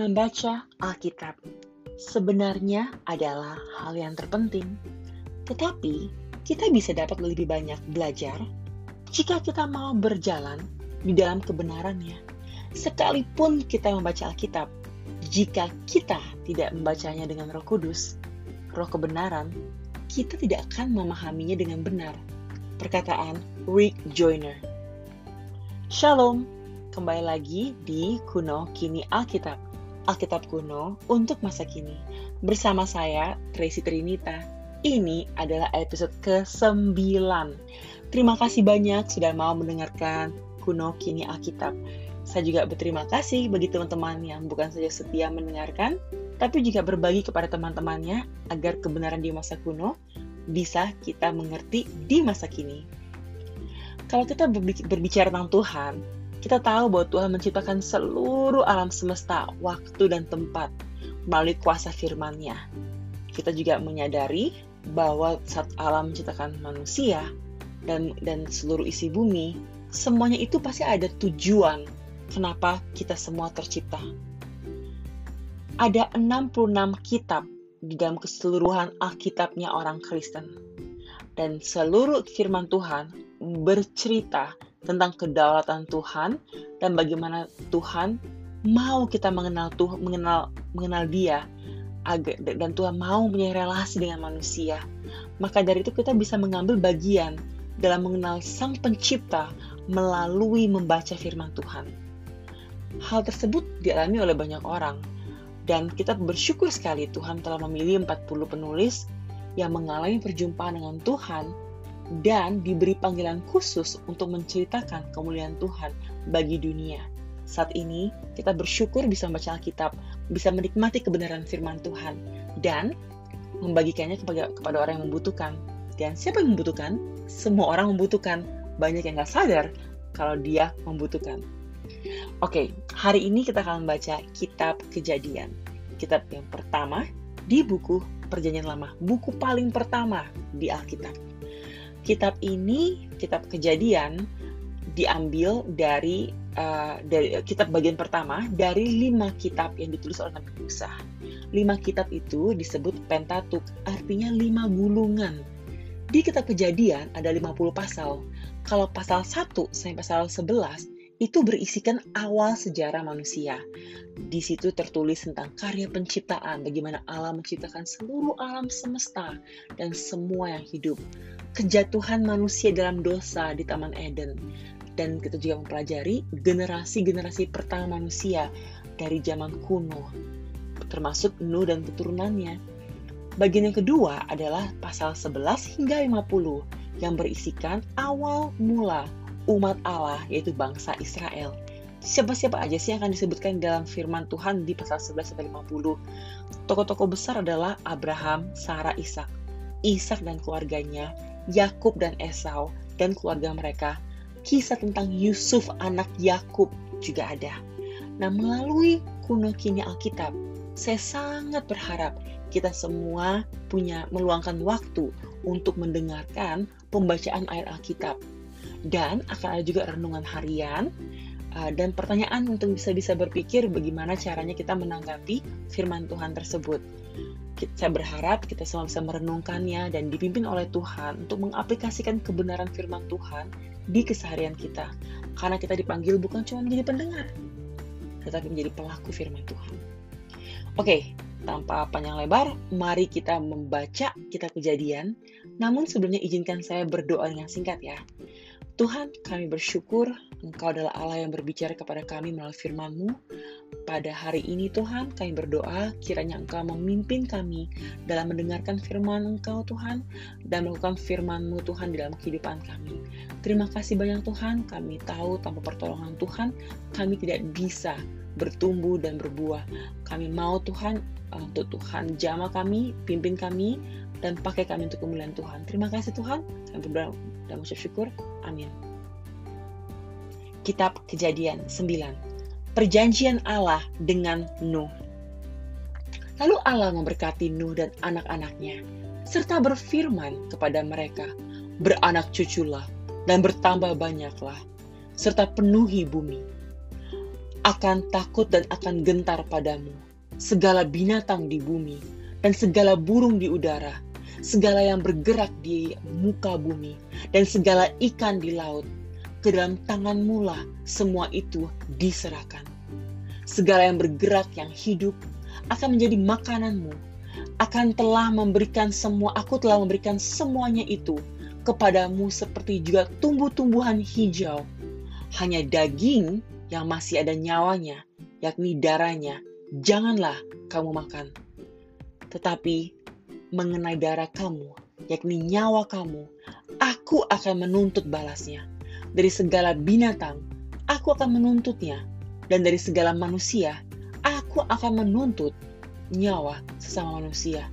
Membaca Alkitab sebenarnya adalah hal yang terpenting, tetapi kita bisa dapat lebih banyak belajar jika kita mau berjalan di dalam kebenarannya. Sekalipun kita membaca Alkitab, jika kita tidak membacanya dengan Roh Kudus, Roh kebenaran, kita tidak akan memahaminya dengan benar. Perkataan Rick Joyner. Shalom, kembali lagi di Kuno Kini Alkitab. Alkitab kuno untuk masa kini. Bersama saya, Tracy Trinita. Ini adalah episode ke-9. Terima kasih banyak sudah mau mendengarkan Kuno Kini Alkitab. Saya juga berterima kasih bagi teman-teman yang bukan saja setia mendengarkan, tapi juga berbagi kepada teman-temannya agar kebenaran di masa kuno bisa kita mengerti di masa kini. Kalau kita berbicara tentang Tuhan, kita tahu bahwa Tuhan menciptakan seluruh alam semesta, waktu dan tempat melalui kuasa firman-Nya. Kita juga menyadari bahwa saat alam menciptakan manusia dan dan seluruh isi bumi, semuanya itu pasti ada tujuan kenapa kita semua tercipta. Ada 66 kitab di dalam keseluruhan Alkitabnya orang Kristen. Dan seluruh firman Tuhan bercerita tentang kedaulatan Tuhan dan bagaimana Tuhan mau kita mengenal Tuhan, mengenal mengenal Dia agar dan Tuhan mau punya relasi dengan manusia. Maka dari itu kita bisa mengambil bagian dalam mengenal Sang Pencipta melalui membaca firman Tuhan. Hal tersebut dialami oleh banyak orang dan kita bersyukur sekali Tuhan telah memilih 40 penulis yang mengalami perjumpaan dengan Tuhan dan diberi panggilan khusus untuk menceritakan kemuliaan Tuhan bagi dunia. Saat ini, kita bersyukur bisa membaca Alkitab, bisa menikmati kebenaran firman Tuhan, dan membagikannya kepada, kepada orang yang membutuhkan. Dan siapa yang membutuhkan? Semua orang membutuhkan. Banyak yang gak sadar kalau dia membutuhkan. Oke, hari ini kita akan membaca kitab kejadian. Kitab yang pertama di buku Perjanjian Lama, buku paling pertama di Alkitab kitab ini, kitab kejadian, diambil dari, uh, dari kitab bagian pertama dari lima kitab yang ditulis oleh Nabi Musa. Lima kitab itu disebut Pentatuk, artinya lima gulungan. Di kitab kejadian ada 50 pasal. Kalau pasal 1 sampai pasal 11 itu berisikan awal sejarah manusia. Di situ tertulis tentang karya penciptaan, bagaimana Allah menciptakan seluruh alam semesta dan semua yang hidup. Kejatuhan manusia dalam dosa di Taman Eden. Dan kita juga mempelajari generasi-generasi pertama manusia dari zaman kuno, termasuk Nuh dan keturunannya. Bagian yang kedua adalah pasal 11 hingga 50 yang berisikan awal mula umat Allah, yaitu bangsa Israel. Siapa-siapa aja sih yang akan disebutkan dalam firman Tuhan di pasal 11 sampai 50. Tokoh-tokoh besar adalah Abraham, Sarah, Ishak, Ishak dan keluarganya, Yakub dan Esau dan keluarga mereka. Kisah tentang Yusuf anak Yakub juga ada. Nah, melalui kuno kini Alkitab, saya sangat berharap kita semua punya meluangkan waktu untuk mendengarkan pembacaan ayat Alkitab dan akan ada juga renungan harian uh, dan pertanyaan untuk bisa-bisa berpikir bagaimana caranya kita menanggapi firman Tuhan tersebut. Saya berharap kita semua bisa merenungkannya dan dipimpin oleh Tuhan untuk mengaplikasikan kebenaran firman Tuhan di keseharian kita. Karena kita dipanggil bukan cuma menjadi pendengar, tetapi menjadi pelaku firman Tuhan. Oke, tanpa panjang lebar, mari kita membaca kitab kejadian. Namun sebelumnya izinkan saya berdoa dengan singkat ya. Tuhan, kami bersyukur Engkau adalah Allah yang berbicara kepada kami melalui firman-Mu. Pada hari ini Tuhan, kami berdoa kiranya Engkau memimpin kami dalam mendengarkan firman Engkau Tuhan dan melakukan firman-Mu Tuhan di dalam kehidupan kami. Terima kasih banyak Tuhan, kami tahu tanpa pertolongan Tuhan, kami tidak bisa bertumbuh dan berbuah. Kami mau Tuhan, untuk Tuhan jama kami, pimpin kami, dan pakai kami untuk kemuliaan Tuhan. Terima kasih Tuhan, kami berdoa dan mengucap syukur. Amin. Kitab Kejadian 9. Perjanjian Allah dengan Nuh. Lalu Allah memberkati Nuh dan anak-anaknya, serta berfirman kepada mereka, Beranak cuculah dan bertambah banyaklah, serta penuhi bumi. akan takut dan akan gentar padamu. Segala binatang di bumi dan segala burung di udara, segala yang bergerak di muka bumi, dan segala ikan di laut. Ke dalam tanganmu lah semua itu diserahkan. Segala yang bergerak yang hidup akan menjadi makananmu. Akan telah memberikan semua, aku telah memberikan semuanya itu kepadamu seperti juga tumbuh-tumbuhan hijau. Hanya daging yang masih ada nyawanya, yakni darahnya, janganlah kamu makan. Tetapi mengenai darah kamu, yakni nyawa kamu, aku akan menuntut balasnya. Dari segala binatang, aku akan menuntutnya. Dan dari segala manusia, aku akan menuntut nyawa sesama manusia.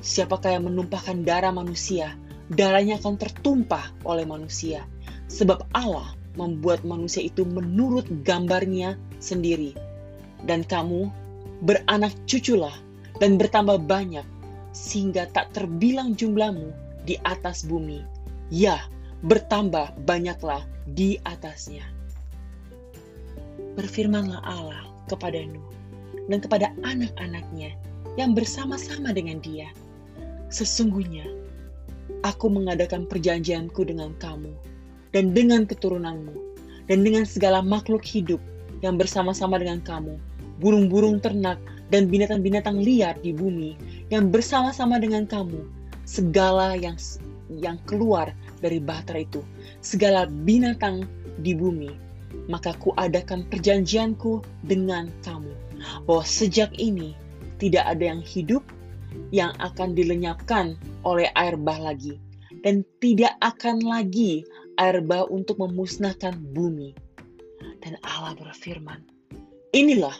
Siapakah yang menumpahkan darah manusia, darahnya akan tertumpah oleh manusia. Sebab Allah membuat manusia itu menurut gambarnya sendiri. Dan kamu beranak cuculah dan bertambah banyak, sehingga tak terbilang jumlahmu di atas bumi. Ya, bertambah banyaklah di atasnya. Berfirmanlah Allah kepada Nuh dan kepada anak-anaknya yang bersama-sama dengan dia. Sesungguhnya, aku mengadakan perjanjianku dengan kamu dan dengan keturunanmu dan dengan segala makhluk hidup yang bersama-sama dengan kamu, burung-burung ternak dan binatang-binatang liar di bumi yang bersama-sama dengan kamu, segala yang yang keluar dari bahtera itu, segala binatang di bumi, maka kuadakan perjanjianku dengan kamu, bahwa sejak ini tidak ada yang hidup yang akan dilenyapkan oleh air bah lagi, dan tidak akan lagi air bah untuk memusnahkan bumi. Dan Allah berfirman, inilah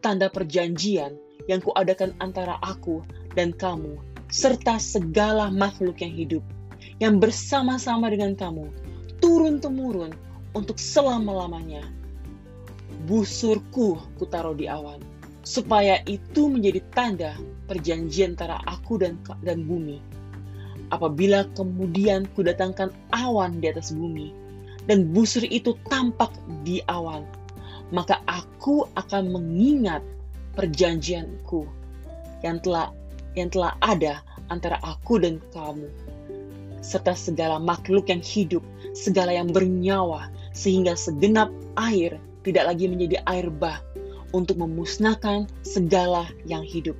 tanda perjanjian yang kuadakan antara aku dan kamu, serta segala makhluk yang hidup, yang bersama-sama dengan kamu, turun-temurun untuk selama-lamanya. Busurku kutaruh di awan, supaya itu menjadi tanda perjanjian antara aku dan dan bumi. Apabila kemudian kudatangkan awan di atas bumi, dan busur itu tampak di awan, maka aku akan mengingat perjanjianku yang telah yang telah ada antara aku dan kamu serta segala makhluk yang hidup, segala yang bernyawa sehingga segenap air tidak lagi menjadi air bah untuk memusnahkan segala yang hidup.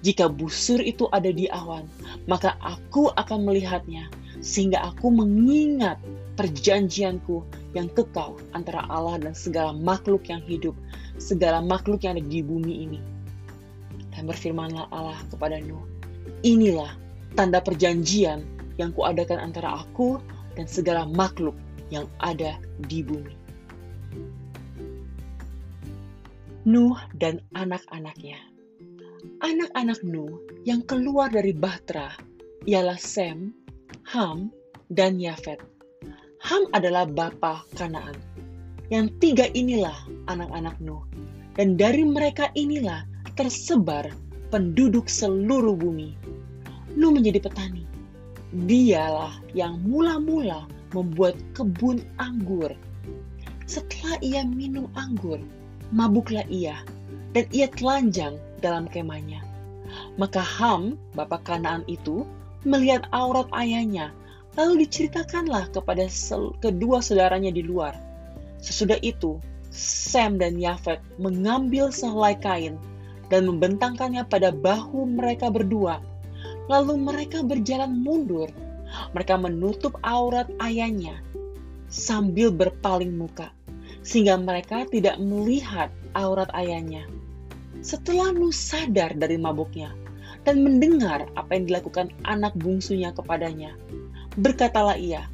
Jika busur itu ada di awan, maka aku akan melihatnya sehingga aku mengingat perjanjianku yang kekal antara Allah dan segala makhluk yang hidup, segala makhluk yang ada di bumi ini. Dan berfirmanlah Allah kepada Nuh, inilah tanda perjanjian yang kuadakan antara aku dan segala makhluk yang ada di bumi. Nuh dan anak-anaknya. Anak-anak Nuh yang keluar dari Bahtera ialah Sem, Ham, dan Yafet. Ham adalah bapa Kanaan. Yang tiga inilah anak-anak Nuh. Dan dari mereka inilah tersebar penduduk seluruh bumi. Nuh menjadi petani. Dialah yang mula-mula membuat kebun anggur. Setelah ia minum anggur, mabuklah ia, dan ia telanjang dalam kemahnya. Maka Ham, bapak Kanaan itu, melihat aurat ayahnya Lalu diceritakanlah kepada kedua saudaranya di luar. Sesudah itu, Sam dan Yafet mengambil sehelai kain dan membentangkannya pada bahu mereka berdua. Lalu mereka berjalan mundur. Mereka menutup aurat ayahnya sambil berpaling muka, sehingga mereka tidak melihat aurat ayahnya. Setelah Nuh sadar dari mabuknya dan mendengar apa yang dilakukan anak bungsunya kepadanya, Berkatalah ia,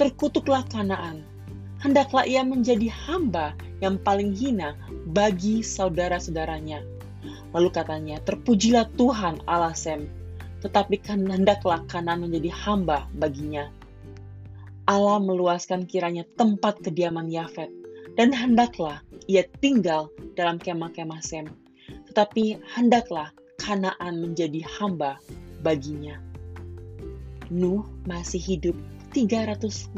terkutuklah Kanaan. Hendaklah ia menjadi hamba yang paling hina bagi saudara-saudaranya. Lalu katanya, terpujilah Tuhan Allah Sem, tetapi kan hendaklah Kanaan menjadi hamba baginya. Allah meluaskan kiranya tempat kediaman Yafet, dan hendaklah ia tinggal dalam kemah-kemah Sem. Tetapi hendaklah Kanaan menjadi hamba baginya. Nuh masih hidup 350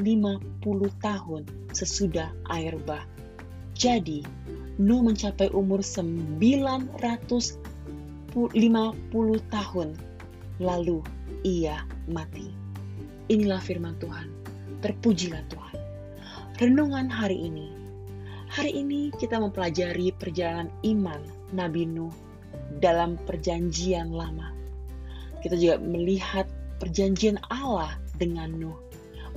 tahun sesudah air bah. Jadi, Nuh mencapai umur 950 tahun, lalu ia mati. Inilah firman Tuhan. Terpujilah Tuhan. Renungan hari ini. Hari ini kita mempelajari perjalanan iman Nabi Nuh dalam perjanjian lama. Kita juga melihat perjanjian Allah dengan Nuh.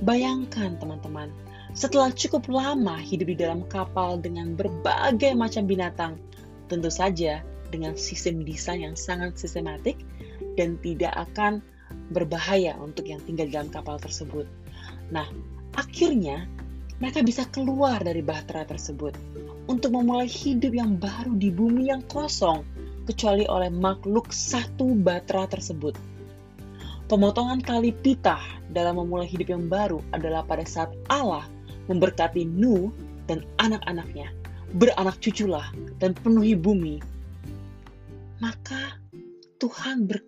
Bayangkan teman-teman, setelah cukup lama hidup di dalam kapal dengan berbagai macam binatang, tentu saja dengan sistem desain yang sangat sistematik dan tidak akan berbahaya untuk yang tinggal di dalam kapal tersebut. Nah, akhirnya mereka bisa keluar dari bahtera tersebut untuk memulai hidup yang baru di bumi yang kosong, kecuali oleh makhluk satu bahtera tersebut. Pemotongan tali pitah dalam memulai hidup yang baru adalah pada saat Allah memberkati Nuh dan anak-anaknya. Beranak cuculah dan penuhi bumi. Maka Tuhan ber,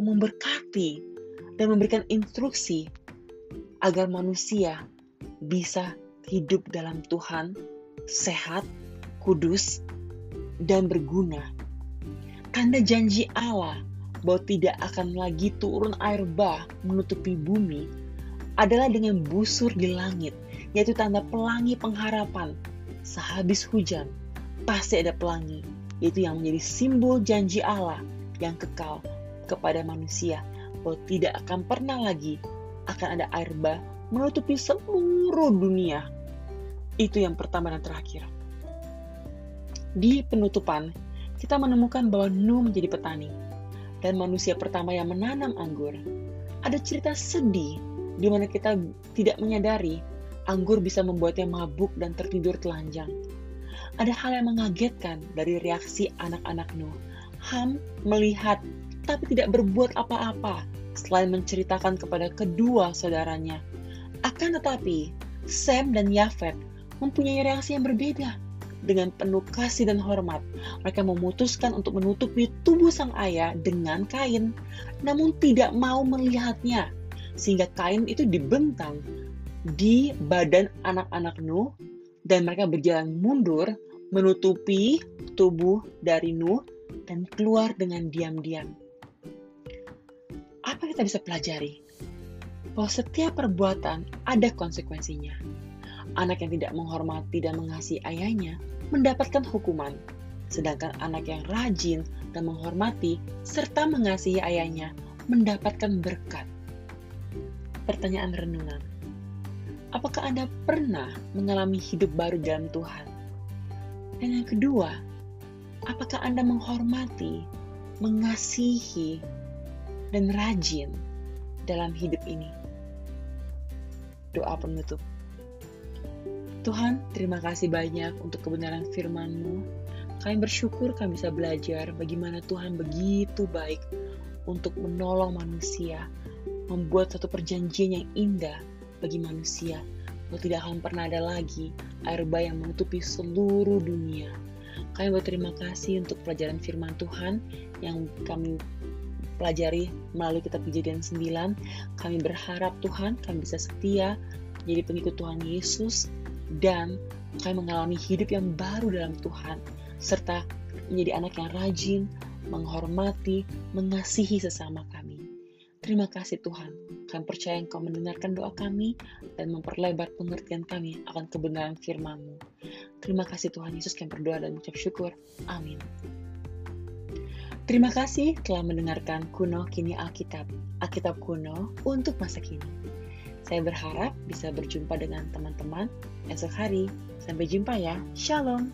memberkati dan memberikan instruksi agar manusia bisa hidup dalam Tuhan, sehat, kudus, dan berguna. Tanda janji Allah bahwa tidak akan lagi turun air bah menutupi bumi adalah dengan busur di langit, yaitu tanda pelangi pengharapan. Sehabis hujan, pasti ada pelangi, yaitu yang menjadi simbol janji Allah yang kekal kepada manusia, bahwa tidak akan pernah lagi akan ada air bah menutupi seluruh dunia. Itu yang pertama dan terakhir. Di penutupan, kita menemukan bahwa Nuh menjadi petani dan manusia pertama yang menanam anggur. Ada cerita sedih di mana kita tidak menyadari anggur bisa membuatnya mabuk dan tertidur telanjang. Ada hal yang mengagetkan dari reaksi anak-anak Nuh. Ham melihat tapi tidak berbuat apa-apa selain menceritakan kepada kedua saudaranya. Akan tetapi, Sam dan Yafet mempunyai reaksi yang berbeda dengan penuh kasih dan hormat, mereka memutuskan untuk menutupi tubuh sang ayah dengan kain, namun tidak mau melihatnya, sehingga kain itu dibentang di badan anak-anak Nuh, dan mereka berjalan mundur menutupi tubuh dari Nuh dan keluar dengan diam-diam. Apa kita bisa pelajari? Bahwa setiap perbuatan ada konsekuensinya Anak yang tidak menghormati dan mengasihi ayahnya mendapatkan hukuman, sedangkan anak yang rajin dan menghormati serta mengasihi ayahnya mendapatkan berkat. Pertanyaan renungan. Apakah Anda pernah mengalami hidup baru dalam Tuhan? Dan yang kedua, apakah Anda menghormati, mengasihi, dan rajin dalam hidup ini? Doa penutup. Tuhan, terima kasih banyak untuk kebenaran firman-Mu. Kami bersyukur kami bisa belajar bagaimana Tuhan begitu baik untuk menolong manusia, membuat satu perjanjian yang indah bagi manusia, bahwa tidak akan pernah ada lagi air bah yang menutupi seluruh dunia. Kami berterima kasih untuk pelajaran firman Tuhan yang kami pelajari melalui kitab kejadian 9. Kami berharap Tuhan kami bisa setia menjadi pengikut Tuhan Yesus dan kami mengalami hidup yang baru dalam Tuhan, serta menjadi anak yang rajin, menghormati, mengasihi sesama kami. Terima kasih Tuhan, kami percaya Engkau mendengarkan doa kami dan memperlebar pengertian kami akan kebenaran firman-Mu. Terima kasih Tuhan Yesus kami berdoa dan mengucap syukur. Amin. Terima kasih telah mendengarkan Kuno Kini Alkitab, Alkitab kuno untuk masa kini. Saya berharap bisa berjumpa dengan teman-teman esok hari. Sampai jumpa ya. Shalom.